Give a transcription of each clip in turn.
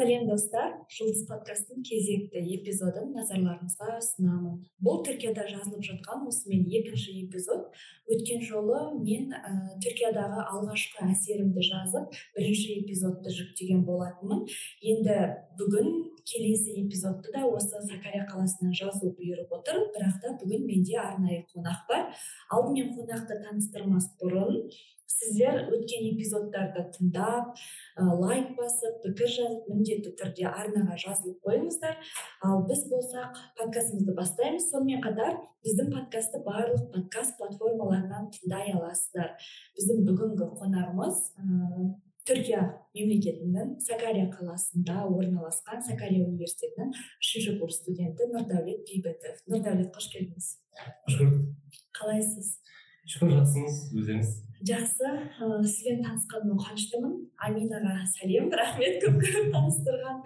сәлем достар. Жұлдыз подкасттың кезекті эпизодын назарларыңызға ұсынамын. Бұл түркияда жазылып жатқан осымен екінші эпизод. Өткен жолы мен ә, түркиядағы алғашқы әсерімді жазып бірінші эпизодты жүктеген болатынмын. Енді бүгін келесі эпизодты да осы сакария қаласынан жазу бұйырып отыр бірақ та бүгін менде арнайы қонақ бар. Алдымен қонақты таныстырмас бұрын сіздер өткен эпизодтарды тыңдап ә, лайк басып пікір жазып міндетті түрде арнаға жазылып қойыңыздар. Ал біз болсақ подкастымызды бастаймыз. Сонымен қатар біздің подкастты барлық подкаст платформаларынан тыңдай аласыздар. Біздің бүгінгі қонағымыз түркия мемлекетінің сакария қаласында орналасқан сакария университетінің үшінші курс студенті нұрдәулет бейбітов. Нұрдәулет қош келдіңіз. Қош көрдік. Қалайсыз? Шүкір жақсымыз өздеріңіз. Жақсы. Ыыы сізбен танысқаныма қуаныштымын. Аминаға сәлем рахмет көп көп таныстырған.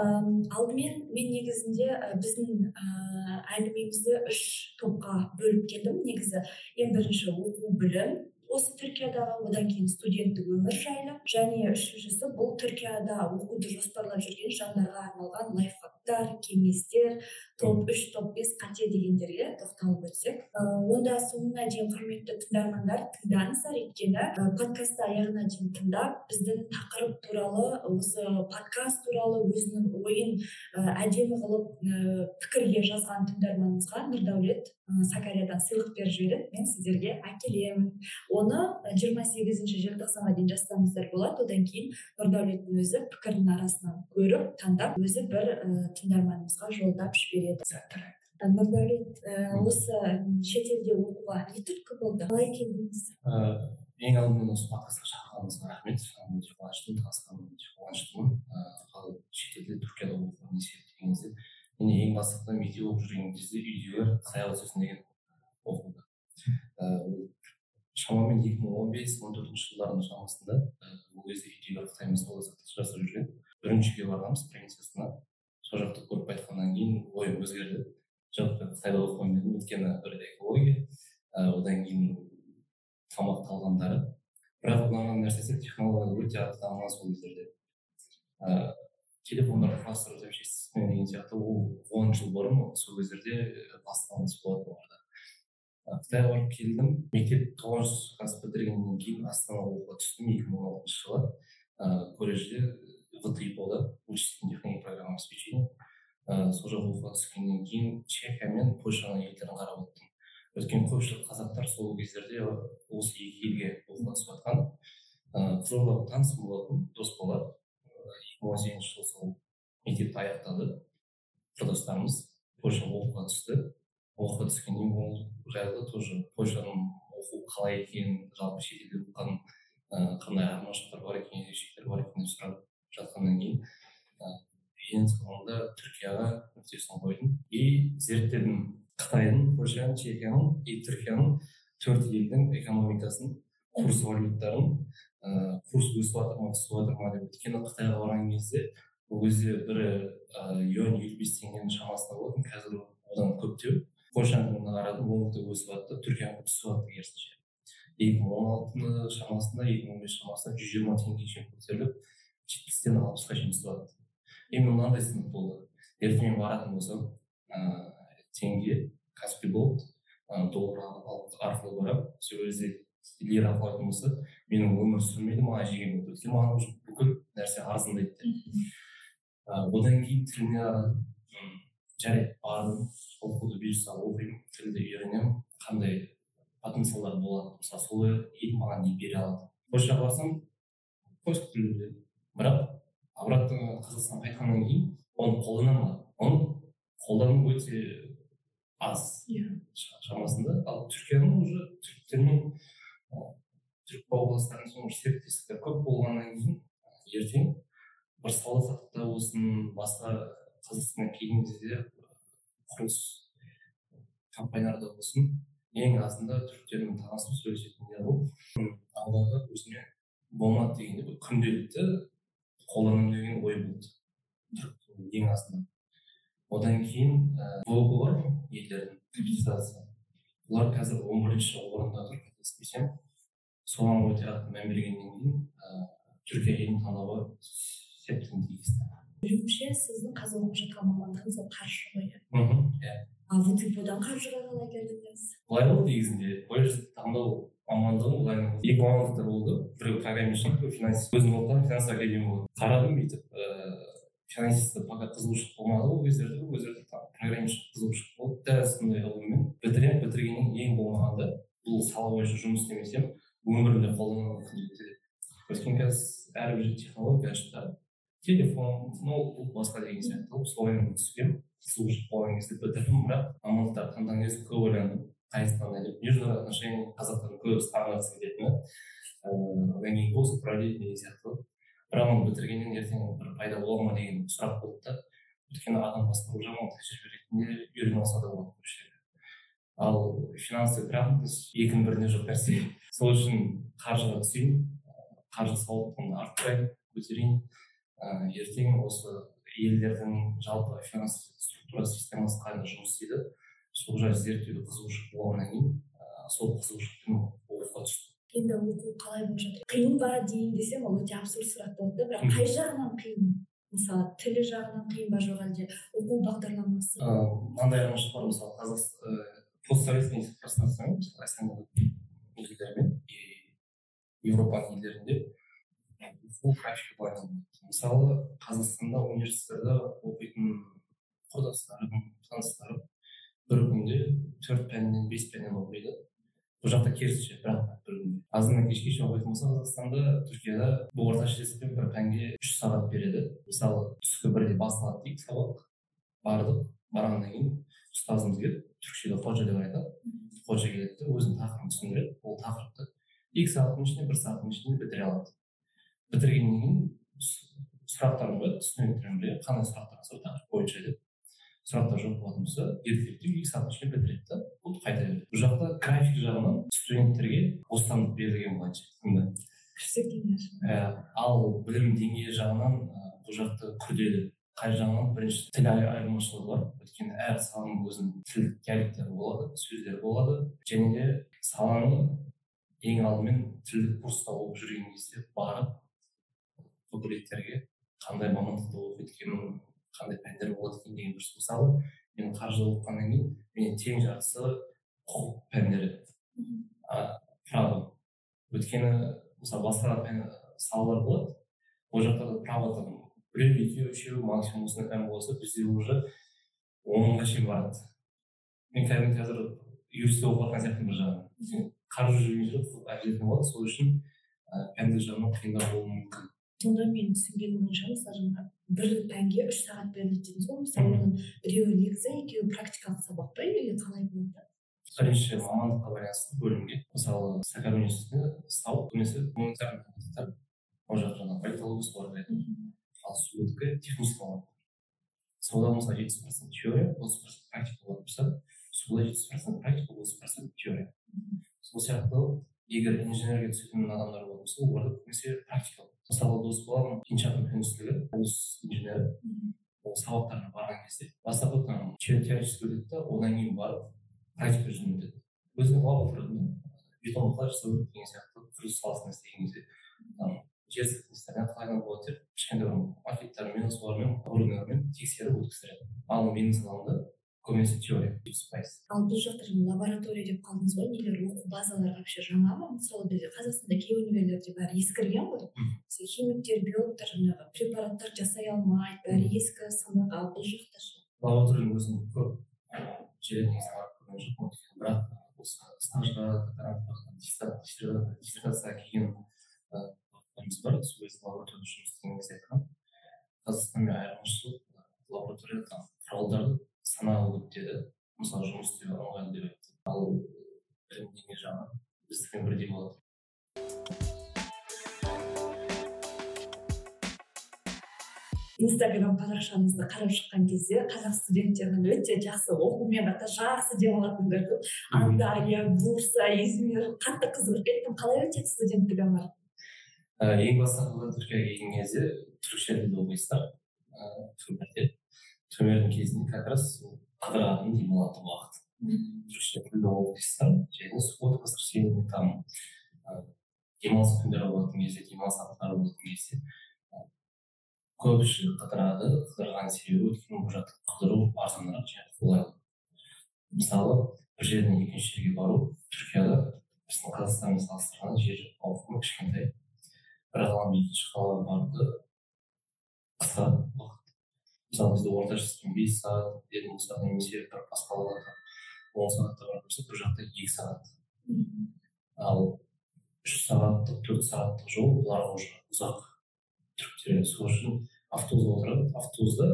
Ыыы алдымен мен негізінде біздің ыыы әңгімемізді үш топқа бөліп келдім. Негізі ең бірінші оқу білім осы түркиядағы одан кейін студенттік өмір жайлы және үшіншісі бұл түркияда оқуды жоспарлап жүрген жандарға арналған лайфхактар кеңестер топ үш топ бес қате дегендерге тоқталып өтсек. Онда соңына дейін құрметті тыңдармандар тыңдаңыздар өйткені подкастты аяғына дейін тыңдап біздің тақырып туралы осы подкаст туралы өзінің ойын әдемі қылып пікірге жазған тыңдарманымызға нұрдәулет сакариядан сыйлық беріп жібереді мен сіздерге әкелемін оны жиырма сегізінші желтоқсанға дейін жазсаңыздар болады. Одан кейін нұрдәулеттің өзі пікірдің арасынан көріп таңдап өзі бір тыңдарманымызға жолдап жібереді. Нұрдәулет ә, осы шетелде оқуға не түрткі болды? Қалай келдіңіз? Ең алдымен осы подкастқа шақырғаныңызға рахмет. Өте қуаныштымын танысқаныма өте қуаныштымын. Ал шетелде түркияда оқуға не себеп деген кезде мен ең бастысы мектеп оқып жүрген кезде үйдегілер қытай өсесің деген оқуды шамамен екі мың он бес он төртінші жылдардың шамасында ол кезде үйдегілер қытаймен сауда саттық жасап жүрген. Үрімшіге барғанбыз провинциясына. Сол жақты көріп қайтқаннан кейін ойым өзгерді жоқ қытайда оқымаймын дедім өйткені бір экология одан кейін тамақ талғамдары бірақ ұнаған нәрсесі технологиялар өте дамыған сол кездерде телефондарды құрастыру деген сияқты ол он жыл бұрын сол кездерде басталмыс болатын оларда қытайға барып келдім мектеп тоғызыншы класс бітіргеннен кейін астанаға оқуға түстім екі мың он алтыншы жылы ыыы колледжде вти болды вычислительно технический программа обеспечения ыыы сол жаққа оқуға түскеннен кейін чехия мен польшаның елдерін қарап өттім өйткені көпшілік қазақтар сол кездерде осы екі елге оқуға түсіп жатқан ыыы қызылордада танысым болатын дос бала екі мың он сегізінші жылы сол мектепті аяқтады құрдастарымыз польшаға оқуға түсті. Оқуға түскеннен кейін ол жайлы тоже польшаның оқу қалай екенін жалпы шетелде оқыған ыыы қандай айырмашылықтар бар екен ерекшеліктер бар екен деп сұрап жатқаннан кейін ең соңында түркияға нүктесін қойдым и зерттедім қытайдың польшаның чехияның и түркияның төрт елдің экономикасын курс валюталарын ыыы курс өсіп жатыр ма түсіп жатыр ма деп өйткені қытайға барған кезде ол кезде бір юань елу бес теңгенің шамасында болатын. Қазір одан көптеу. Польшаны қарадым ол да өсіп жатты түркияға түсіп жатты керісінше. екі мың он алты шамасында екі мың он бес шамасында жүз жиырма теңгеге шейін көтеріліп жетпістен алпысқа шейін түсіп жатты. Енді мынандай сынып болды. Ертең мен баратын болсам ыыы теңге каспи голд доллар арқылы барамын сол кезде лира алатын болса менің өмір сүрмейді маған жеген болды өйткені маған уже бүкіл нәрсе арзандайды одан кейін тіліне жарайды бардым оқуды бұйырса оқимын тілді үйренемін қандай потенциалдар болады мысалы сол ел маған не бере алады польшаға барсам польша тілін білемін бірақ обратно қазақстанға қайтқаннан кейін оны қолданамын ба оны қолдану өте аз иә шамасында ал түркияның уже түріктермен түрік бауырластармен соның серіктестіктер көп болғаннан кейін ертең бір сауда саттықта болсын басқа қазақстаннан келген кезде құрылыс компанияларда болсын ең азында түріктермен танысып сөйлесетіндер болып алдағы өзіме болмады дегенде күнделікті қолданамын деген ой болды ең азынан одан кейін блогы бар елдердің олар қазір он бірінші орында тұр қателеспесем соған өте қатты мән бергеннен кейін түркия елін таңдауға септігін тигізді білуімше сіздің қазір оқып жатқан мамандығыңыз ол қаржы ғой иә? Мхм иә. Ал втб қаржыға қалай келдіңіз былай болды негізінде. Колледжді таңдау мамандығым былай екі мамандықтар болды. Біреу программист біреу финансист өзім оқыған финанс академия болды. Қарадым бүйтіп ыыы финансистте пока қызығушылық болмады ол кездерде ол кездерде программист қызығушылық болды дәл сондай ғылыммен бітіремін бітіргеннен ең болмағанда бұл сала бойынша жұмыс істемесем өмірімде қолдана алмайтын өйткені қазір әрбір технология шығады телефон ноутбук басқа деген сияқты солаймен түскенмін қызығушылық болған кезде бітірдім бірақ мамандықтар таңдаған кезде көп ойландым қайсысын таңдаймын деп международные отношения қазақтардың көбісі таңдағысы келетіні одан кейін госуправление деген сияқты бірақ оны бітіргеннен ертең бір пайда бола ма деген сұрақ болды да. Өйткені адам басқару жағынан тәжірибе ретінде үйрене алса да болады көпшілігі ал финансовый грамотность екінің бірінде жоқ нәрсе. Сол үшін қаржыға түсейін қаржы сауаттылығымды арттырайын көтерейін. Ыыы ертең осы елдердің жалпы финанс структура системасы қалай жұмыс істейді сол жайлы зерттеуге қызығушылық болғаннан кейін ыыы сол қызығушылықпен оқуға түстім. Енді оқу қалай болып жатыр. Қиын ба дейін десем ол өте абсурд сұрақ болады да. бірақ қай жағынан қиын? Мысалы тілі жағынан қиын ба жоқ әлде? Оқу бағдарламасы? Мынандай айырмашылық бар мысалы қазақстан постсоветский пространствомен мысалы елдермен еуропаның елдерінде оқу графигі былай мысалы қазақстанда университеттерде оқитын құрдастарым таныстарым бір күнде төрт пәннен бес пәннен оқиды. Бұл жақта керісінше бірақ азаннан кешке шейін оқитын болса қазақстанда түркияда бұл орташа есеппен бір пәнге үш сағат береді мысалы түскі бірде басталады дейік сабақ бардық барғаннан кейін ұстазымыз келіп түркішеде ходжа деп айтады ходжа келеді де өзінің тақырыбын түсіндіреді ол тақырыпты екі сағаттың ішінде бір сағаттың ішінде бітіре алады бітіргеннен кейін сұрақтарын қояды студенттермен қандай сұрақтар сол тақырып бойынша деп сұрақтар жоқ болатын болса ертеректе екі сағаттың ішінде бітіреді да. Болды қайта береді бұл жақта график жағынан студенттерге бостандық берілген былайша айтқанда күшті кеңес ә, ал білім деңгейі жағынан бұл жақта күрделі. Қай жағынан? Бірінші тіл айырмашылығы бар. Өйткені әр саланың өзінің тіл диалектері болады сөздері болады. Және де саланы ең алдымен тілдік курста оқып жүрген кезде барып факультеттерге қандай мамандықта оқиды екенін қандай пәндер болады екен деген дұрыс мысалы мен қаржы оқығаннан кейін менің тең жартысы құқық пәндері. Право өйткені мысалы басқа пән салалар болады. Ол жақта да праводан біреу екеу үшеу максимум осындай пән болса бізде уже он мыңға шейін барады. Мен кәдімгі қазір юристте оқып жатқан сияқтымын бір жағынан. Қаржы жүрген жоқ обязательно болады. Сол үшін пәндік жағынан қиындау болуы мүмкін. Сонда мен түсінгенім бойынша мысалы бір пәнге үш сағат беріледі дедіңіз ғой. мысалы оның біреуі негізі екеуі практикалық сабақ па? или қалай болады бірінші мамандыққа байланысты бөлімге. мысалы сакар университеті сау көбінесе гуманитарный факультеттер. ол жақ жаңағы политология солар кіреді ал судікі технический мамандық. Сауда болса жетпіс процент теория отыз процент практика болатын болса суда жетпіс процент практика отыз процент теория. Сол сияқты егер инженерге түсетін адамдар болатын болса оларда көбінесе практикалық. Мысалы дос балам пинчатов институты ол инженері ол сабақтарға барған кезде бастапқы там теоретически өтеді да одан кейін барып практика жүзінде өтеді өзінің лабораторияда бетонды қалай жасау керек деген сияқты құрылыс саласында істеген кезде там жер сілкіністерден қалай болады деп кішкентай бір макеттармен солармен оборудованиялармен тексеріп өткіздіреді ал менің саламда көбінесе теория пайыз ал бұл жақта жаңа лаборатория деп қалдыңыз ғой нелер оқу базалары вообще жаңа ма мысалы бізде қазақстанда кей универлерде бәрі ескірген ғой мысалы химиктер биологтар жаңағы препараттар жасай алмайды бәрі ескі санақ ал бұл жақта ше лабораторияның өзін көп жер негізі барып көрген жоқпын бірақ осы стажға диссертацияға келген уақыттарымыз бар сол кезде лабораторияда жұмыс істеген кезде айтқан қазақстанмен айырмашылық лабораторияда құралдарды саналы көп деді мысалы жұмыс істеуге ыңғайлы деп айтты. Ал білім деңгейі жағынан біздікімен бірдей болады. Инстаграм парақшаңызды қарап шыққан кезде қазақ студенттерінің өте жақсы оқумен қатар жақсы демалатынын көрдім анталия бурса измир қатты қызығып кеттім. Қалай өтеді студенттік өмір? Ең бастапқыда түркияға келген кезде түрікше тілде оқисыздар. Тренердің кезінде как раз қыдыратын демалатын уақыт түрікше тілде оқисыздар және суббота воскресенье там демалыс күндері болатын кезде демалыс апталары болатын кезде көпшілік қыдырады қыдырған себебі өйткені бұл жақта қыдыру арзанырақ және қолайлы мысалы бір жерден екінші жерге бару түркияда біздің қазақстанмен салыстырғанда жер ауқымы кішкентай бір қаладан екінші қалаға баруды қысқа уақыт мысалы бізде орташа бес сағат дедің болса немесе бір басқа қалада он сағатта баратын болса бұл жақта екі сағат. Ал үш сағаттық төрт сағаттық жол бұларға уже ұзақ түріктерге сол үшін автобусқа отырады автобуста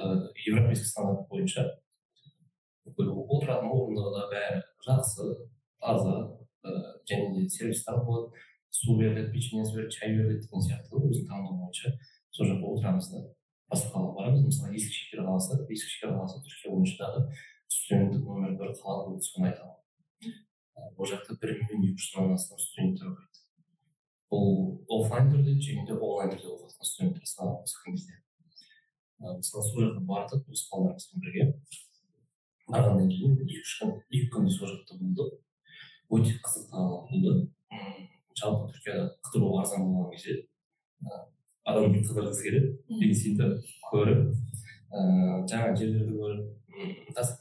ыыы европейский стандарт бойынша отыратын орындығы да бәрі жақсы таза ыыы және де сервистар болады. Су беріледі печеньесі береді чай беріледі деген сияқты өзінің таңдауы бойынша сол жаққа отырамыз да. Басқа қалаға барамыз. Мысалы есік шекер қаласы есік шекер қаласы түркия бойынша дағы студенттік номер бір қала болды соны айта аламын ол жақта бір миллион екі жүз мыңнан астам студенттер оқиды бұл офлайн түрде және де онлайн түрде оқитын студенттер саны осы кезде. Мысалы сол жаққа бардық өз балаларымызбен бірге. Барғаннан кейін екі үш күн екі күнде сол жақта болдық өте қызықты болды. Жалпы түркияда қыдыру арзан болған кезде адам қыдырғысы келеді. Сөйтіп көріп ыыы жаңа жерлерді көріп тас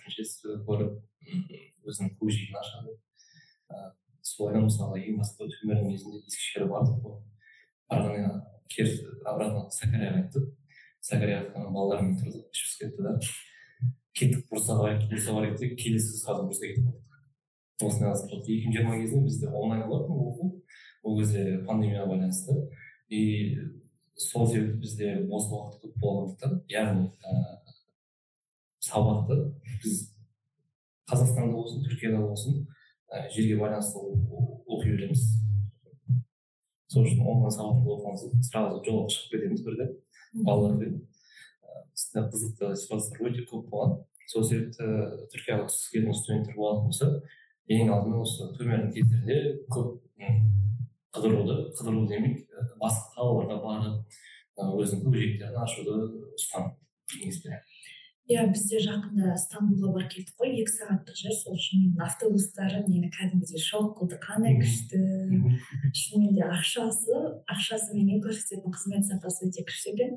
көріп өзінің көкжиегін ашады солайынан мысалы ең басты төнердің кезінде ескішкеге бардық қой барғаннан кейін обратно сакарияға қайттық сакарияға балалармен тұрдық ішіміз кетті да кеттік деп келесі сразу бурсаға кетіп қалдық осындай екі мың жиырма кезінде бізде онлайн болатын оқу ол кезде пандемияға байланысты и сол себепті бізде бос уақыт көп болғандықтан яғни ыыы сабақты біз қазақстанда болсын түркияда болсын ә, жерге байланысты оқи береміз. Сол үшін онлайн сабақты оқыған сразу жолға шығып кетеміз бірден балалармен осындай қызықты ситуациялар өте көп болған. Сол себепті түркияға түскісі келген студенттер болатын болса ең алдымен осы кездерде көп қыдыруды қыдыру демек басқа қалаларға барып өзінің көкжиектерін ашуды ұсынамын кеңес беремін иә бізде жақында стамбулға барып келдік қой екі сағаттық жер сол шынымен автобустары мені кәдімгідей шок қылды қандай күшті. Шынымен де ақшасы ақшасыменен көрсететін қызмет сапасы өте күшті екен.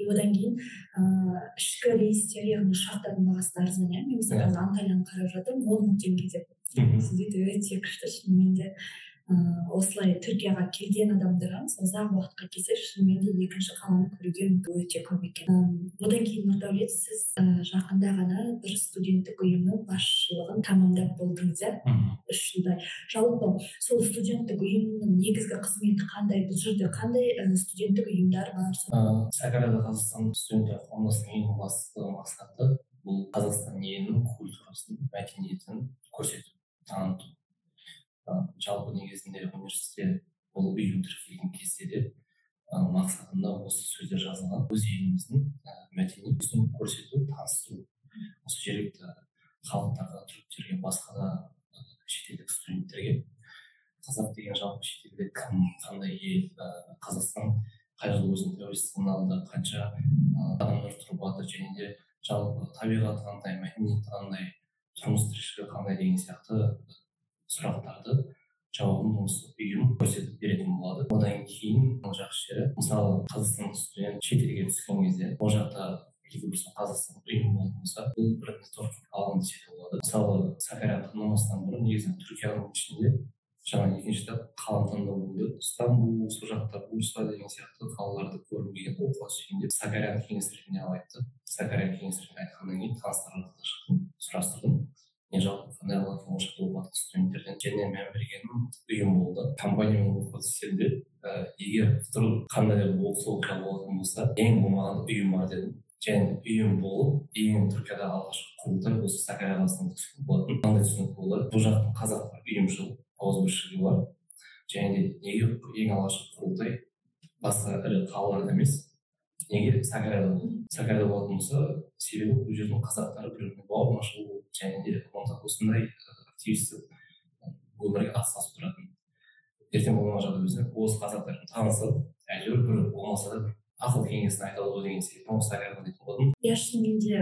И одан кейін ыыы ішкі рейстер яғни ұшақтардың бағасы арзан иә мен мысалы қазір анталияны қарап жатырмын он мың теңге деп. Өте күшті шынымен де. Осылай түркияға келген адамдарға мысалы ұзақ уақытқа келсе шынымен де екінші қаланы көруге өте көп екен. Одан кейін нұрдәулет сіз ыыы жақында ғана бір студенттік ұйымның басшылығын тәмамдап болдыңыз иә? Үш жылдай. Жалпы сол студенттік ұйымның негізгі қызметі қандай бұл жерде? Қандай студенттік ұйымдар бар? Ыыы сәкәрада қазақстан студенттер қауымдастығының ең басты мақсаты бұл қазақстан елінің культурасын мәдениетін көрсету таныту. Жалпы негізінде университетте бұл ұйым тіркелген кезде де мақсатында осы сөздер жазылған. Өз еліміздің мәдени үлгісін көрсету таныстыру осы жергілікті халықтарға түріктерге басқа да шетелдік студенттерге қазақ деген жалпы шетелде кім қандай ел қазақстан қай жылы өзінің тәуелсіздігін алды қанша адамдар тұрып жатыр және де жалпы табиғаты қандай мәдениеті қандай тұрмыс тіршілігі қандай деген сияқты сұрақтарды жауабын осы ұйым көрсетіп беретін болады. Одан кейін жақсы жері мысалы қазақстандық студент шетелге түскен кезде ол жақта белгілі бір қазақстандық ұйым болатын болса бұл бір нетворкинг алаң десе болады. Мысалы сакаря таңдамастан бұрын негізінен түркияның ішінде жаңа екінші этап қаланы таңдау болды. Стамбул сол жақта бурса деген сияқты қалаларды көргім келген оқуға түскенде сакаряны кеңес ретінде алып айтты сакаря кеңес ретінде айтқаннан кейін таныстар арқылы шықтым сұрастырдым. Мен жалпы қандай оқып жатқан студенттерден және мән бергенім ұйым болды. Компаниямен түссем де ә, егер вдруг қандай оқыс оқиға болатын болса ең болмағанда ұйым бар дедім. Және ұйым болып ең түркиядағы алғашқы құрылтай осы сакария қаласында өткізген болатын. Мынандай түсінік болды. Бұл жақтың қазақтар ұйымшыл ауызбіршілігі бар. Және де неге ең алғашқы құрылтай басқа ірі қалаларда емес неге сакарияда болды? Сакарияда болатын болса себебі бұл жердің қазақтары бір біріне бауырмашыл және де осындай активистік өмірге атсалысып тұратын ертең болмаған жағдайда өзіне осы қазақтармен танысып әйтеуір бір болмаса да ақыл кеңесін айта алу деген себептен осы сакарияға дейтін болдым иә шынымен де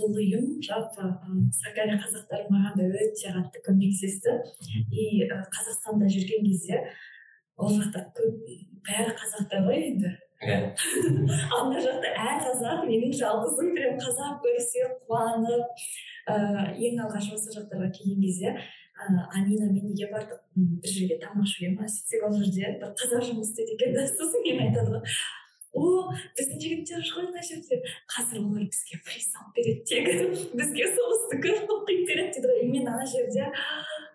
бұл ұйым жалпы сакария қазақтары маған да өте қатты көмектесті и қазақстанда жүрген кезде ол жақта көп бәрі қазақтар ғой енді ана жақта әр қазақ менің жалғызым прям қазақ көрсе қуанып ыыы ең алғаш осы жақтарға келген кезде ыыы аминамен неге бардық бір жерге тамақ ішуге ма сөйтсек ол жерде бір қазақ жұмыс істейді екен да. Сосын кейін айтады. Ғой о біздің жігіттер ғой мына жерде қазір олар бізге приз алып береді тегін бізге соғысты көріп оқиды береді дейді ғой. И мен ана жерде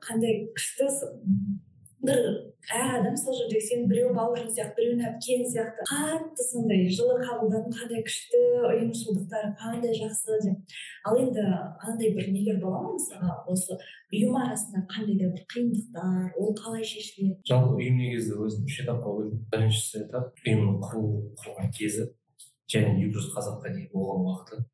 қандай күшті бір әр адам сол жерде сен біреу бауырың сияқты біреуің әпкең сияқты қатты сондай жылы қабылдадым қандай күшті ұйымшылдықтары қандай жақсы деп. Ал енді андай бір нелер бола ма мысалға? Осы ұйым арасында қандай да бір қиындықтар ол қалай шешіледі? Жалпы ұйым негізі өзін үш этапқа бөлдім біріншісі этап ұйымның құрылу құрылған кезі және екі жүз қазаққа дейін болған уақыты.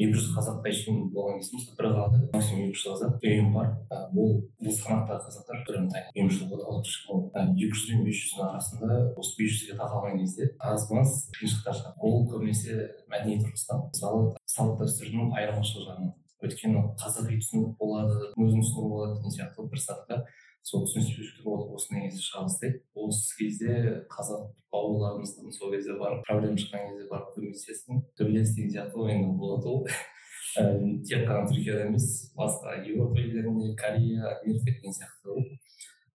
Екі жүз қазаққа шейін болған кезде мысалы бір қалада максимум екі жүз қазақ ұйым бар. Ол бұл санаттағы қазақтар бір бірін таниды ұйымшылдығы толық ешкім екі жүз бен бес жүздің арасында осы бес жүзге тақалған кезде аз маз қиыншылықтар шығады ол көбінесе мәдени тұрғысынан мысалы салт дәстүрдің айырмашылығы жағынан. Өйткені қазақи түсінік болады өзінің түсінігі болады деген сияқты бір сатыда сол түсініспеушіліктер болып осындай кезде шыға бастайды осы кезде қазақ бауырларымыздың сол кезде барып проблема шыққан кезде барып көмектесесің төбелес деген сияқты ғой енді болады ол тек қана түркияда емес басқа еуропа елдерінде корея америка деген сияқты ғой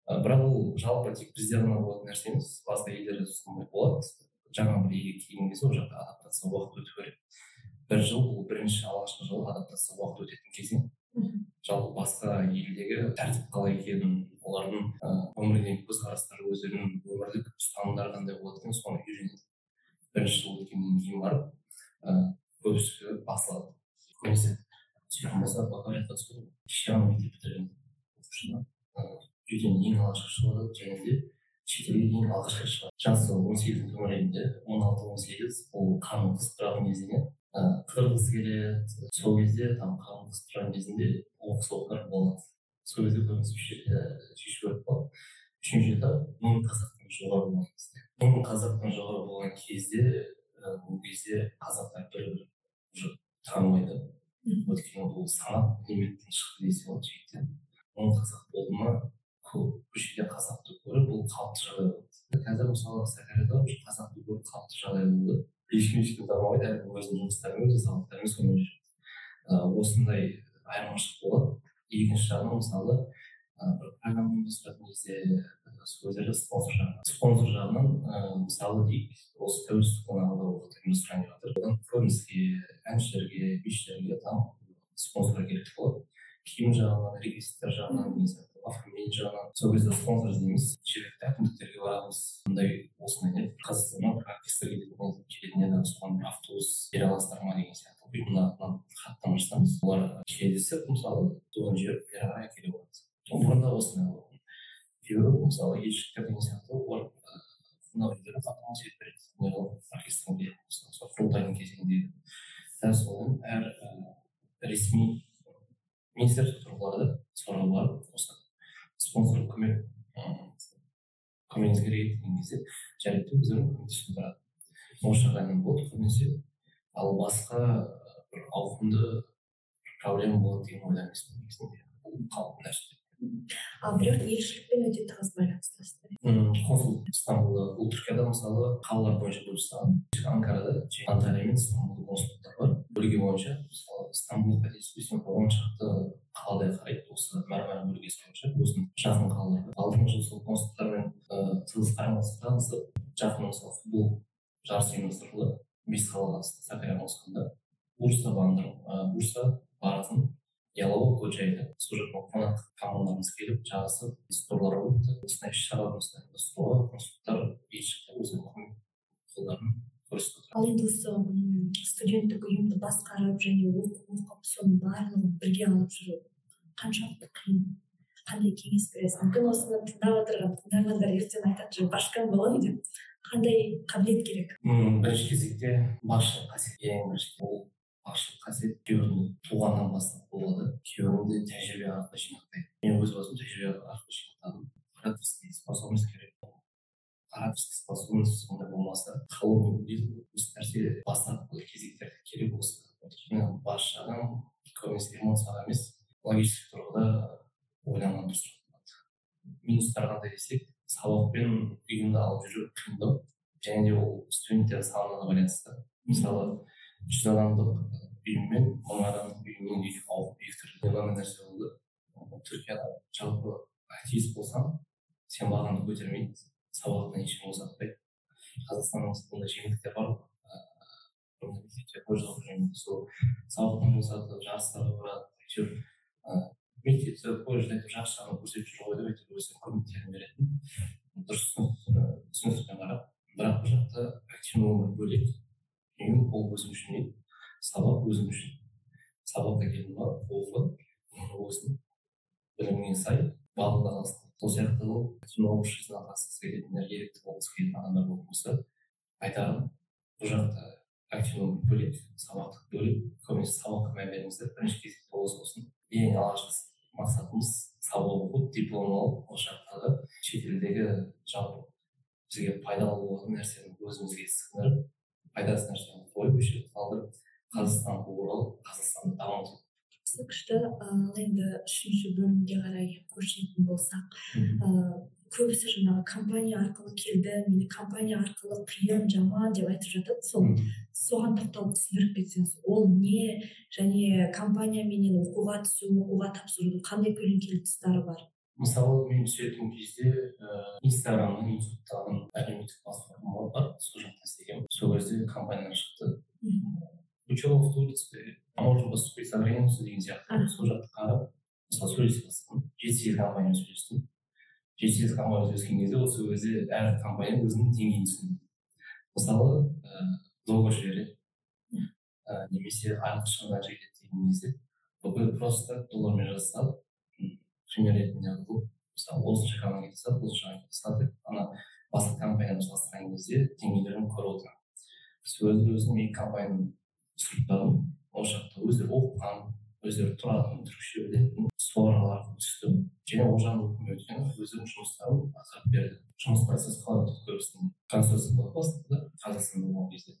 бірақ ол жалпы тек бізде ғана болатын нәрсе емес басқа елдерде сондай болады. Жаңа бір елге келген кезде ол жақта адаптация уақыт өту керек. Бір жыл бұл бірінші алғашқы жыл адаптация уақыт өтетін кезең. Жалпы басқа елдегі тәртіп қалай екенін олардың деген көзқарастары өздерінің өмірлік ұстанымдары қандай болады екен соны үйренеді. бірінші жыл өткеннен кейін барып ыыы көбісі басылады. Көбінесе сөйтетін болса бакалавриатқа түскен кеше ғана мектеп бітірген оқушыны үйден ең алғашқы шығады және де шетелге ең алғашқы шығады. Жасы он сегіздің төңірегінде он алты он сегіз ол қанын қызықтыратын кезеңі. Қырғысы келеді. Сол кезде там қанын қыстырған кезінде оқыс оқиғалар болады сол кезде көбінесе шешу керек болады үшінші этап мың қазақтан жоғары болған кезде мың қазақтан жоғары болған кезде ол кезде қазақтар бір бір уже танымайды өйткені бұл санат элементтен шықты десе болады жиектен мың қазақ болды ма көшеде қазақты көріп бұл қалыпты жағдай болды қазір мысалы сырдарияда уже қазақты көріп қалыпты жағдай болды ешкім ешкім танымайды әркім өзінің жұмыстарымен өзінің сабақтарымен сонымен жүреді осындай айырмашылық болады. Екінші жағынан мысалы бір программа ұйымдастыратын кезде спонсор жағынан спонсор жағынан ыыы мысалы дейік осы тәуелсіздік күні алдағы уақытта ұйымдастырайын деп жатыр одан көрініске әншілерге бишілерге там спонсор керек болады. Киім жағынан реквизиттер жағынан сияқты оформление жағынан. Сол кезде спонсор іздейміз. Жергілікті әкімдіктерге барамыз. Мындай осындай не? Қазақстаннан show жарысы ұйымдастырылды. Бес қала қатысты сакарияға қосқанда бурса бурса баратын ялова кочайды. Сол жақтан қонақ командамыз келіп жарысып сторлар өтті осындай іс шараларды ұйымдастыруға консулдықтар елшіліктер өздерінің қолдарын көрсетіп ал енді осы студенттік ұйымды басқарып және оқып оқып соның барлығын бірге алып жүру қаншалықты қиын. Қандай кеңес бересіз мүмкін осыны тыңдап отырған? Тыңдармандар ертең айтады башкам боламын деп қандай қабілет керек? Бірінші кезекте басшылық қасиет ең бірінші басшылық қасиет күйеуінің туғаннан бастап болады. Күйеуің де тәжірибе арқылы жинақтайды мен өз басым тәжірибе арқылы жинақтадым. Ораторский способность керек. Ораторский способность ондай болмаса қалу дейді осы нәрсе бастапқы кезектерде керек осы өйткені басшы адам көбінесе эмоцияға емес логический тұрғыда ойланған дұрыс минустар қандай десек сабақ пен ұйымды алып жүру қиындау және де ол студенттер санына байланысты. Мысалы жүз адамдық ұйым мен мың адамдық ұйымның екі түрлі мынандай нәрсе болды. Түркияда жалпы активист болсаң сен бағаңды көтермейді сабақтан ешкім ұзатпайды қазақстанда ондай жеңілдіктер бар ғой. Сол сабақтан босатып жарыстарға барады әйтеуір мектепте колледжде әйтеуір жақсы жағын көрсетіп жүр ғой деп әйтеуір өзінің көмектерін беретін дұрыс түсіністікпен қарап бірақ бұл жақта активный өмір бөлек мен ол өзім үшін не сабақ өзім үшін сабаққа келдім ба оқы өзің біліміңе сай барлығы қалсын сол сияқты ол обществоға қатысқысы келетіндер ерікті болғысы келетін адамдар болатын болса айтарым бұл жақта активный бөлек сабақтық бөлек көбінесе сабаққа мән беріңіздер бірінші кезекте осы болсын ең алғашқы мақсатымыз сабақ оқу диплом алу осы жақтағы шетелдегі жалпы бізге пайдалы болатын нәрсені өзімізге сіңіріп пайдасыз нәрсені қойып осы жерде қалдырып қазақстанға оралып қазақстанды дамыту. Күшті ал енді үшінші бөлімге қарай көшетін болсақ ыыы көбісі жаңағы компания арқылы келді компания арқылы қиын жаман деп айтып жатады. Сол соған тоқталып түсіндіріп кетсеңіз ол не және компанияменен оқуға түсу оқуға тапсырудың қандай көлеңкелі тұстары бар? Мысалы мен түсетін кезде ыыы инстаграмның ютубтағы әлеуметтік платформалар бар сол жақта істегенмін. Сол кезде компаниядан шықты. Учеба в турции можно поступить за границу деген сияқты. Сол жақты қарап мысалы сөйлесе бастадым. жеті сегіз компаниямен сөйлестім. жеті сегіз компаниямен сөйлескен кезде осы кезде әр компания өзінің деңгейін түсінді. Мысалы договор жібереді ә, немесе айлық шығындар жетеді деген кезде бүкіл просто доллармен жазса пример ретінде қылып мысалы осынша компания салады осынша деп ана басқа компаниямен салыстырған кезде деңгейлерін көріп отырамын сол өзім екі компанияны сұрыптадым ол жақта өздері оқыған өздері тұратын түрікше білетін сол арқылы түстім және ол жағын өйткені өздерінің жұмыстарын атқарып берді жұмыс процесі қалай өтеді көбісінде консультация болады бастапқыда қазақстанда болған кезде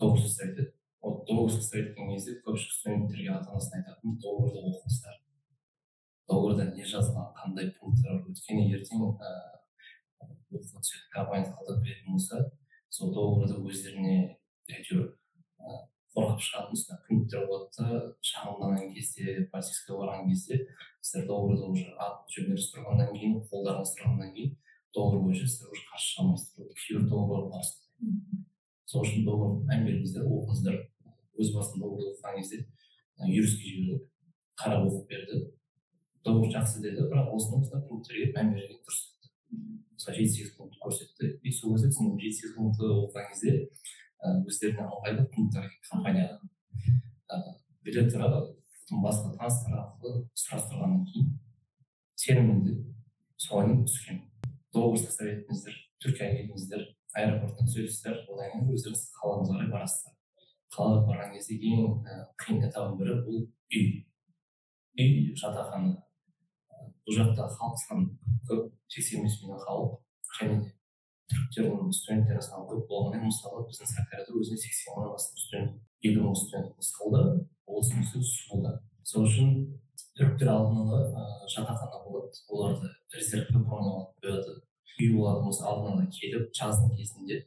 договор составить еткен кезде көпшілік студенттерге ата анасына айтатыным договорды оқыңыздар договорда не жазған қандай пункттер бар өйткені ертең оқуға түсетін компания алдап беретін болса сол договорды өздеріне әйтеуір қорғап шығатын үстіне пункттер болады да шағымданған кезде полицейскийге барған кезде сіздер договорды уже ат жөндеріңіз тұрғаннан кейін қолдарыңыз тұрғаннан кейін договор бойынша сіздер уже қарсы шыға алмайсыздар кейбір договорлар бар сол үшін договор мән беріңіздер оқыңыздар. Өз басым договорды оқыған кезде юристке жібердік қарап оқып берді. Договор жақсы деді бірақ осының осындай пункттерге мән берген дұрыс деді. Мысалы жеті сегіз пункт көрсетті. И сол кезде түсіндім жеті сегіз пунктты оқыған кезде өздеріне ыңғайлы пункттар компаниядан біле тұра басқа таныстар арқылы сұрастырғаннан кейін сенімді соған түскен договор составить етіңіздер түркияға келдіңіздер аэропорттан түсесіздер одан кейін өздеріңіз қалаңызға қарай барасыздар. Қалаға барған кезде ең қиын этабының бірі бұл үй. Үй жатақхана. Бұл жақта халық саны көп сексен бес миллион халық. Және де түріктердің студенттері саны көп болғанымен мысалы біздің сакарада өзіне сексен мыңнан астам студент елу мың студент мысалда үстіне суда сол үшін түріктер алдын ала жатақхана болады оларды резервке бронировать қояды. Үй болатын болса алдын ала келіп жаздың кезінде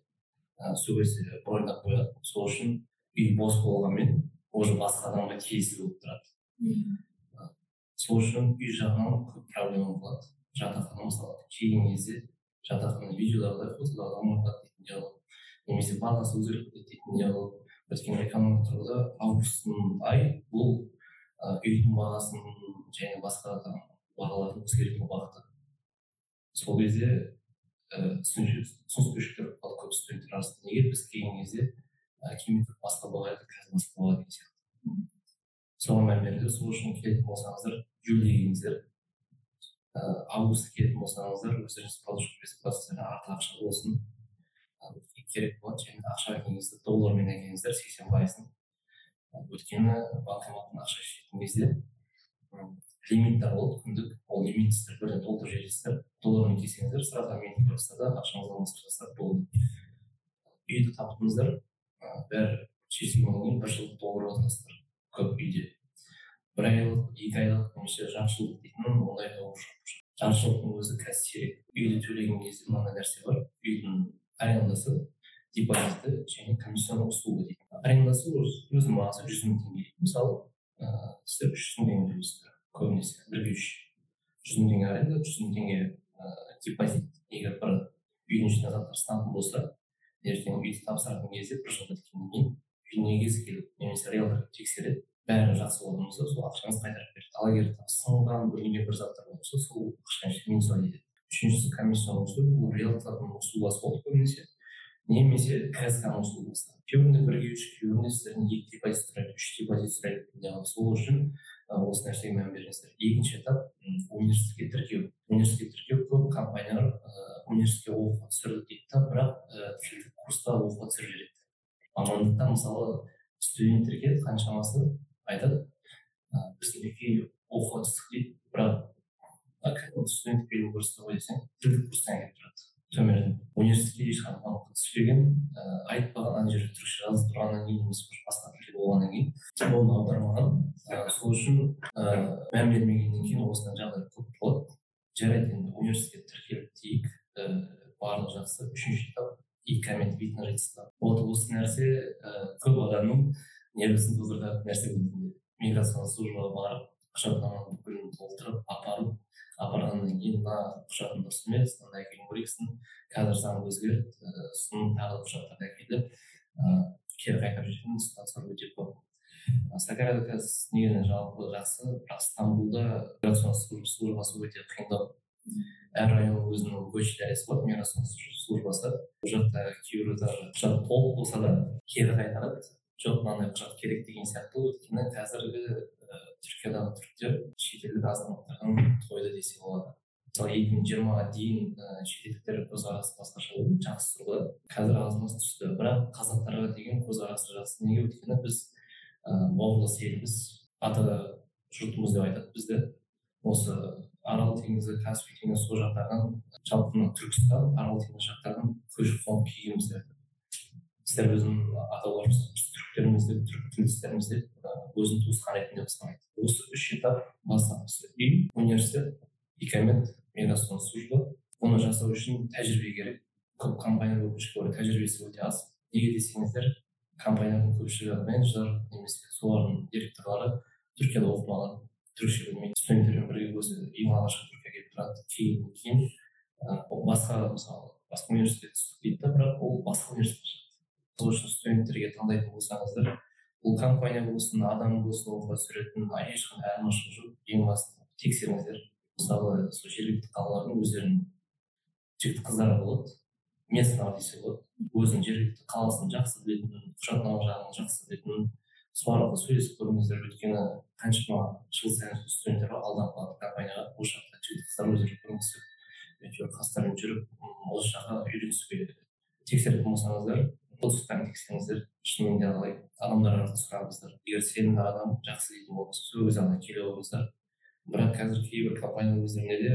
сол кезде бронировать қояды. Сол үшін үй бос болғанмен уже басқа адамға тиесілі болып тұрады. Сол үшін үй жағынан көп проблема болады. Жатақхана мысалы келген кезде жатақхана видеодағыдай фотодағыдай ұмытады дейтін диалог немесе бағасы өзгеріп кетеді дейтін диалог өйткені экономикалық тұрғыда августың ай бұл үйдің бағасын және басқа да бағалардың өзгеретін уақыты сол кезде түсініспеушіліктер болады көп студенттер арасында неге біз келген кезде кемитов басқа баға еді қазір басқа баға деген сияқты. Соған мән беріңіздер сол үшін келетін болсаңыздар июльде келіңіздер августта келетін болсаңыздар өздеріңіз презентациясына артық ақша болсын. Керек болады. Және ақша әкелген кезде доллармен әкеліңіздер сексен пайызын. Өйткені банкоматтан ақша шешетін кезде лимиттер болады күндік ол лимитті сіздер бірден толтырып жібересіздер доллармен келсеңіздер сразу кіресіздер да ақшаңызды алмастырып жасап болды. Үйді таптыңыздар бәрі шешілгеннен кейін бір жыл доллар отырасыздар көп үйде. бір айлық екі айлық немесе жарты жылдық дейтін ондай жарты жылдықтың өзі қазір сирек үйді төлеген кезде мынандай нәрсе бар. Үйдің арендасы депозиті және комиссионный услуга дейді арендасы өзінің бағасы жүз мың теңге. Мысалы сіздер үш жүз мың теңге төлейсіздер. Көбінесе үш жүз мың теңге аренда жүз мың теңге ыыы депозит егер бір үйдің ішінде заттар сататын болса ертең үйді тапсыратын кезде бір жылға өткеннен кейін үйіне кез келіп немесе риэлтор тексереді бәрі жақсы болған болса сол ақшаңызды қайтарып береді ал егер сынған бүлінген бір заттар болса сол ақшаны минус етеді үшіншісі комиссионный услуга бұл риэлтордың услугасы болды көбінесе немесе кск услугасы күйеуінде бірге үш күйеуінде сіздерден екі депозит сұрайды үш депозит сұрайды сол үшін осы нәрсеге мән беріңіздер екінші этап университетке тіркеу. Университетке тіркеу көп компаниялар университетке оқуға түсірді дейді да бірақ курста оқуға түсіріп жібереді мамандықта мысалы студенттерге қаншамасы айтады біз неге оқуға түстік дейді бірақ студент келу курста ғой десең тілдік курстан келіп тұрады. Төмен. Университетке ешқандай мамандыққа түспеген ыыы айтпаған ана жерде түркше жазып тұрғаннан кейін немесе басқа тілде болғаннан кейін оны аудармаған сол үшін ыыы мән бермегеннен кейін осындай жағдай көп болады жарайды енді университетке тіркеліп дейік ііі барлығы жақсы үшінші этап и коммент вид на жительство вот осы нәрсе ііі көп адамның нервісін тудыратын нәрсе миграциялық службаға барып құжаттаманы бүкілін толтырып апарып апарғаннан кейін мына құжатың дұрыс емес мынаны әкелу керексің қазір заң өзгерді сосын тағы да құжаттарды әкеліп ыыы кері қайтарып жіберетін ситуациялар өте қазір негізінен жалпы жақсы бірақ стамбулда службасы өте қиындау әр районның өзінің дәресі бар миграционный службасы ол жақта кейбіреулер құжат толық болса да кері қайтарады жоқ мынандай құжат керек деген сияқты өйткені қазіргі түркиядағы түріктер шетелдік азаматтардан тойды десе болады мысалы екі мың жиырмаға дейін шетелдіктер көзқарасы басқаша болды жақсы тұрды қазір азымыз түсті бірақ қазақтарға деген көзқарасы жақсы неге өйткені біз бауырлас елміз ата жұртымыз деп айтады. Бізді осы арал теңізі каспий теңізі сол жақтардан жалпы мына түркістан арал теңізі жақтардан көшіп қонып келгенбіз деп сіздер біздің аталарымыз түріктерміз деп түрік тілдестеріміз деп өзін туысқан ретінде санайды осы үш этап бастапқысы үй университет икомет миграционный служба. Оны жасау үшін тәжірибе керек. Көп компаниялар өкінішке орай тәжірибесі өте аз. Неге десеңіздер компаниялардың көпшілігі менеджер немесе солардың директорлары түркияда оқымаған түрікше білмейді студенттермен бірге өзі ең алғашқы түркияға келіп тұрады. Кейін кейін басқа мысалы басқа университетке түстік дейді да бірақ ол басқа университет сол үшін студенттерге таңдайтын болсаңыздар бұл компания болсын адам болсын оқуға түсіретін ешқандай айырмашылығы жоқ. Ең басты тексеріңіздер. Мысалы сол жергілікті қалалардың өздерінің жігіт қыздары болады. Местный десе болады өзінің жергілікті қаласын жақсы білетін құжаттама жағын жақсы білетін сол арқылы сөйлесіп көріңіздер өйткені қаншама жыл сайын студенттер алданып қалады компанияға осы жақта жігіт қыздар өздері көріңіздер әйтеуір қастарымен жүріп осы жаққа үйренісуге тексеретін болсаңыздар достықтарын тексеріңіздер шынымен де қалай адамдар арқылы сұраңыздар. Егер сенімді адам жақсы дейтін болса сол өз алдына келе қойыңыздар бірақ қазір кейбір компания өздерінде де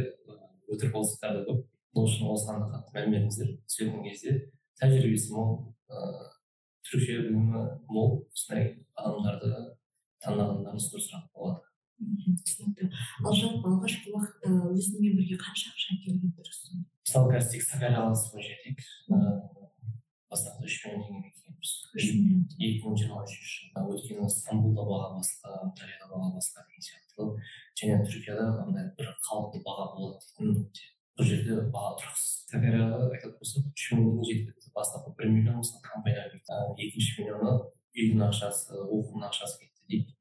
өтірік болсықтар да көп сол үшін осыған да қатты мән беріңіздер түсетін кезде тәжірибесі мол ыыы түрікше білімі мол осындай адамдарды таңдағандарыңыз дұрысырақ болады. Түсінікті. Ал жалпы алғашқы уақытта өзіңмен бірге қанша ақша әкелген дұрыс мысалы қазір тек сакария қаласы бойынша айтайық бастапқыда үш миллион теңгемен келгенбіз үш миллион екі мың жиырма үшінші жылы өйткені стамбулда баға басқа анталияда баға басқа деген сияқты. Және түркияда андай бір қалыпты баға болады дейтін бұл жерде баға тұрақсыз. Сакарияға айтатын болсақ үш миллион теңге жеткілікті бастапқы бір миллион мысалы компанияға екінші миллионы үйдің ақшасы оқудың ақшасы кетті дейік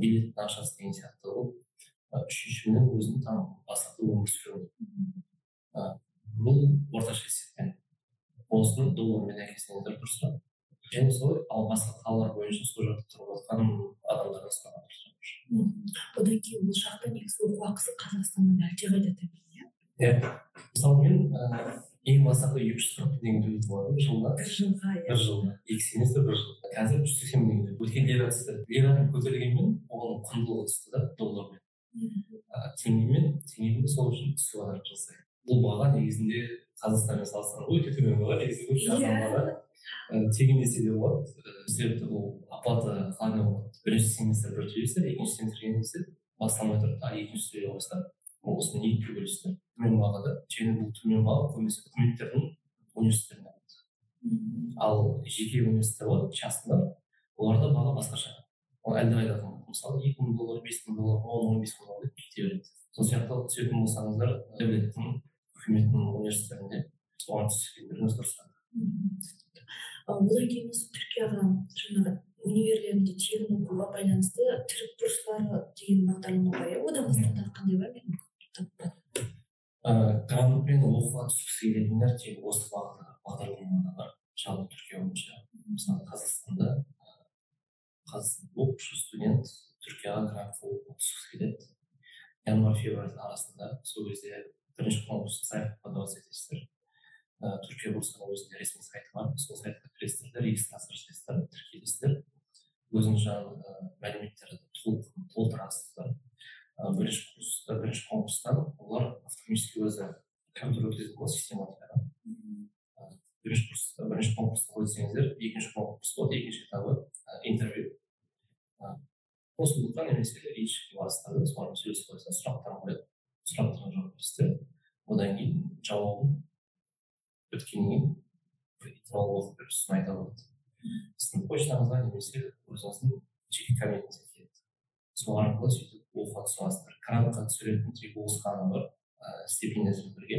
билеттің ақшасы деген сияқты болып үшінші миллион өзінің там бастапқы өмір сүру. Бұл орташа есеппен. Осыны доллармен әкелсеңіздер дұрысырақ және солай ал басқа қалалар бойынша сол жақта тұрып жатқан адамдардан сұраған дұрысырақ одан кейін бұл жақта негізі оқу ақысы қазақстаннан әлдеқайда төмен иә мысалы мен ең бастапқы екі жүз қырық теңге төлейтін болатынмын жылына бір жылға иә бір жылға екі семестр бір жыл қазір жүз сексен мың теңге өткен лира түсті лираның көтерілгенмен оған құндылығы түсті да доллармен теңгемен теңгемен сол үшін түсіп жатыр жыл сайын бұл баға негізінде қазақстанмен салыстырғанда өте төмен баға негізі баға тегін десе де болады себепті бұл оплата қалай болады бірінші семестр бір төлейсіздер екінші семестрге келсеңіздер басталмай тұрып тағы екінші төлей қойсыздар осыны екіге бөлесіздер төмен бағада және бұл төмен баға көбінесе үкіметтердің университеттерінде ал жеке университеттер болады частныйлар оларда баға басқаша ол әлдеқайда қымбат мысалы екі мың доллар бес мың доллар он он бес мың доллар деп кете береді сол сияқты түсетін болсаңыздар дәулеттің үкіметтің университеттерінде соған түскендеріңіз дұрыс одан кейін осы түркияға жаңағы универлерінде тегін оқуға байланысты түрік курстары деген бағдарлама бар иә одан басқа тағы қандай бар грантпен оқуға түскісі келетіндер тек осы бағдарламада бар. Жалпы түркия бойынша мысалы қазақстанда оқушы студент түркияға грантқа оқуға түскісі келеді январь февраль арасында сол кезде бірінші конкурсты сайтқа подаваться етесіздер. Түркия курсының өзінде ресми сайты бар. Сол сайтқа кіресіздер да регистрация жасайсыздар тіркелесіздер. Өзіңіз жаңағы мәліметтерді толтырасыздар. Бірінші курста бірінші конкурстан олар автоматически өзі компьютер өткізетін болады систематикадан бірінші курс бірінші конкурсты өтсеңіздер екінші конкурс болады екінші этабы интервью. Сондықтан немесе речке барасыздар да солармен сөйлесіп қойсаңыз сұрақтарын қояды сұрақтарға жауап бересіздер одан кейін жауабын біткеннен кейін интервал оқып беріп сосын айта алады сіздің почтаңызға немесе өзіңіздің жеке кабинетіңізге келеді сол арқылы сөйтіп оқуға аласыздар грантқа түсіретін тек осы ғана бар ыыы стипендиясымен бірге.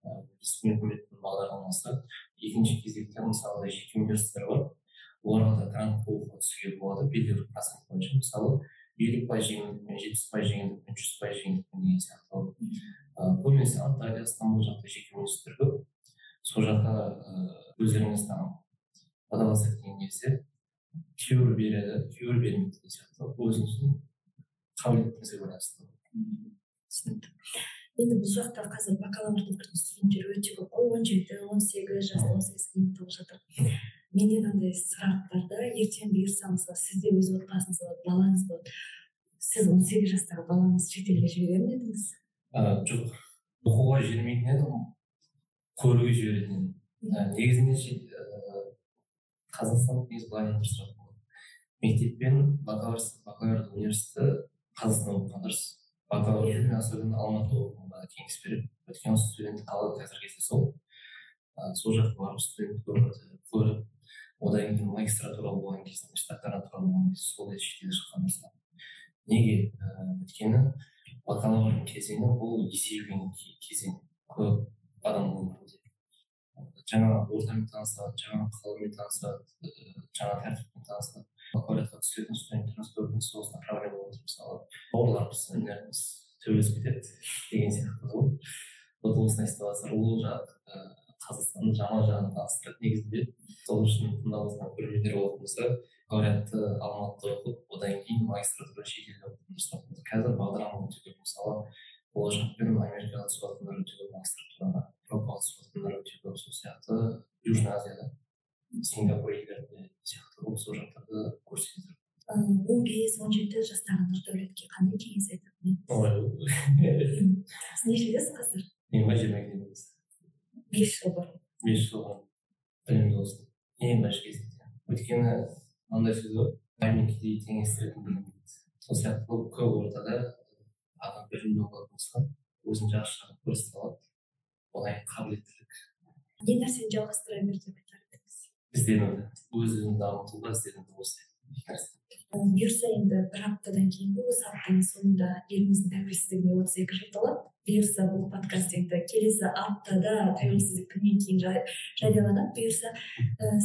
Үкіметтің бағдарламасы екінші кезекте мысалы жеке университеттер бар. Оларға да грантқа оқуға түсуге болады белгілі бір процент бойынша. Мысалы елу пайыз жеңілдікпен жетпіс пайыз жеңілдікпен жүз пайыз жеңілдікпен деген сияқты көбінесе анталия стамбул жақта жеке университеттер көп. Сол жаққа өздеріңіз подаваться еткен кезде кейбір береді кейбір бермейді деген сияқты. Өзіңіздің қабілетіңізге байланысты түсінікті. Енді бұл жақта қазір бакалаврды бітірген студенттер өте көп. Қой он жеті он сегіз жаста он сегізге дейін толып жатыр. Менде мынандай сұрақ бар да ертең бұйырса мысалы сізде өз отбасыңыз болады балаңыз болады сіз он сегіз жастағы балаңызды шетелге жіберер ме едіңіз? Жоқ. Оқуға жібермейтін едім. Көруге жіберетін едім. Негізінде қазақстан негізі былай мектеп пен бакалавр университеті қазақстанда оқыған дұрыс. Бакалавр мен особенно алматыда оқуға кеңес береді. Өйткені студенттік қала қазіргі кезде сол сол жаққа барып студент көріп одан кейін магистратура болған кезде докторантура болған кезде сол шетелге шыққан дұрыс неге? Өйткені бакалаврдың кезеңі бұл есейген кезең көп адамның өмірінде. Жаңа ортамен танысады жаңа қаламен танысады жаңа тәртіппен танысады. Бакалавриатқа түсетін студенттеріміз көбінесе осындай проблема болып мысалы бауырларымыз інілеріміз төбелесіп кетеді деген сияқты ғой вот осындай ситуациялар ол жақ қазақстанның жаман жағын таныстырады негізінде сол үшін тыңдап көрермендер болатын болса бакалавриатты алматыда оқып одан кейін магистратура шетелде оқып қазір бағдарлама өте көп мысалы болашақпен америкаға түсіп жатқандар өте көп магистратураға еуропаға түсіп жатқандар өте көп сол сияқты южный азияда сингапур елдерінде сияқты болып сол жақтарды көрсеңіздер он бес он жеті жастағы нұрдәулетке қандай кеңес айтады сіз нешедесіз қазір мен ба жиырма екідемін бес жыл бұрын бес жыл бұрын білімді болсын ең бірінші кезекте өйткені мынандай сөз бар кедей теңестіретін білім сол сияқты көп ортада адам білімді болатын болса өзін жақсы жағын көрсете алады одан кейін қабілеттілік не нәрсені жалғастыра бер деп едіңіз ізденуді өз өзін дамытуда ізденуді осы бұйырса енді бір аптадан кейін осы аптаның соңында еліміздің тәуелсіздігіне отыз екі жыл толады бұйырса бұл подкаст енді келесі аптада тәуелсіздік күнінен кейін жарияланады бұйырса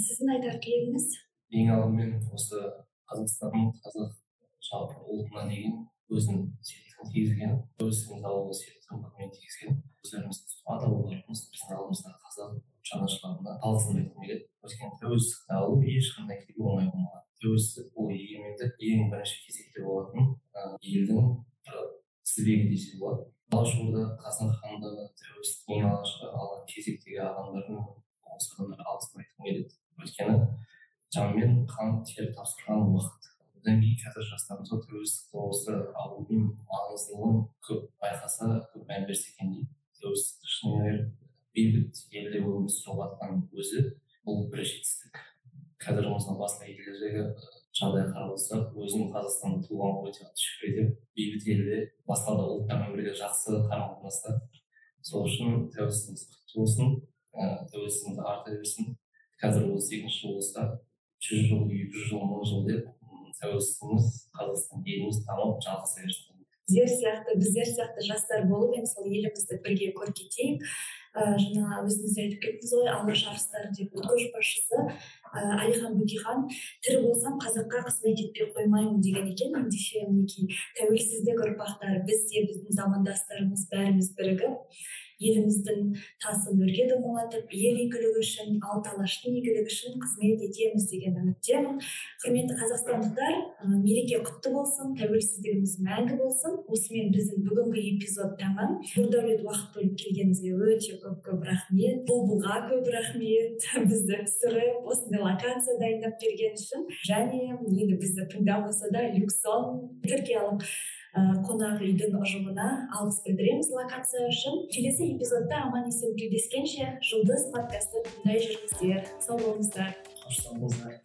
сіздің айтар тілегіңіз? ең алдымен осы қазақстанның қазақ жалпы ұлтына деген өзінің септігін тигізген алуға септігін мен тигізген өздеріміз ата бабаларымыз біздің алдымызда қазақ алғысын айтқым келеді өйткені тәуелсіздікті алу ешқандай оңай болмаған тәуелсіздік бұл егемендік ең бірінші кезекте болатын елдің тізбегі десе болады. Алашорда қазақ хандығы тәуелсіздік ең алғашқы алған кезектегі адамдардың осы адамдарға алғысын айтқым келеді. Өйткені жанмен қан тер тапсырған уақыт. Одан кейін қазір жастарымыз тәуелсіздікті осы алудың маңыздылығын көп байқаса көп мән берсе екен дейді. Тәуелсіздік шынымен бейбіт елде өмір сүріп жатқан өзі бұл бір жетістік. Қазір осыны басқа елдердегі жағдайға қарап отырсақ өзім қазақстанда туғаныма өте қатты шүкір етемін бейбіт елде басқа да ұлттармен бірге жақсы қарым қатынаста сол үшін тәуелсіздігіміз құтты болсын тәуелсіздігіміз арта берсін. Қазір отыз екінші жыл болса жүз жыл екі жүз жыл мың жыл деп тәуелсіздігіміз қазақстан еліміз дамып жалғаса берсін. Біздер сияқты біздер сияқты жастар болып енді сол елімізді бірге көркейтейік ә, жаңа өзіңіз айтып кеттіңіз ғой алаш арыстары деп көшбасшысы ә, әлихан бөкейхан. Тірі болсам қазаққа қызмет етпей қоймаймын деген екен. Ендеше мінекей тәуелсіздік ұрпақтары біз де біздің замандастарымыз бәріміз бірігіп еліміздің тасын өрге домалатып ел игілігі үшін алты алаштың игілігі үшін қызмет етеміз деген үміттемін. Құрметті қазақстандықтар мереке құтты болсын тәуелсіздігіміз мәңгі болсын. Осымен біздің бүгінгі эпизод тәмам нұрдәулет уақыт бөліп келгеніңізге өте көп көп рахмет. Бұлбұлға көп рахмет. Бізді түсіріп осындай локация дайындап берген үшін. Және енді бізді тыңдамаса да люксон түркиялық қонақ үйдің ұжымына алғыс білдіреміз локация үшін. Келесі эпизодта аман есен тілдескенше жұлдыз подкасты тыңдай жүріңіздер. Сау болыңыздар. Қош сау болыңыздар.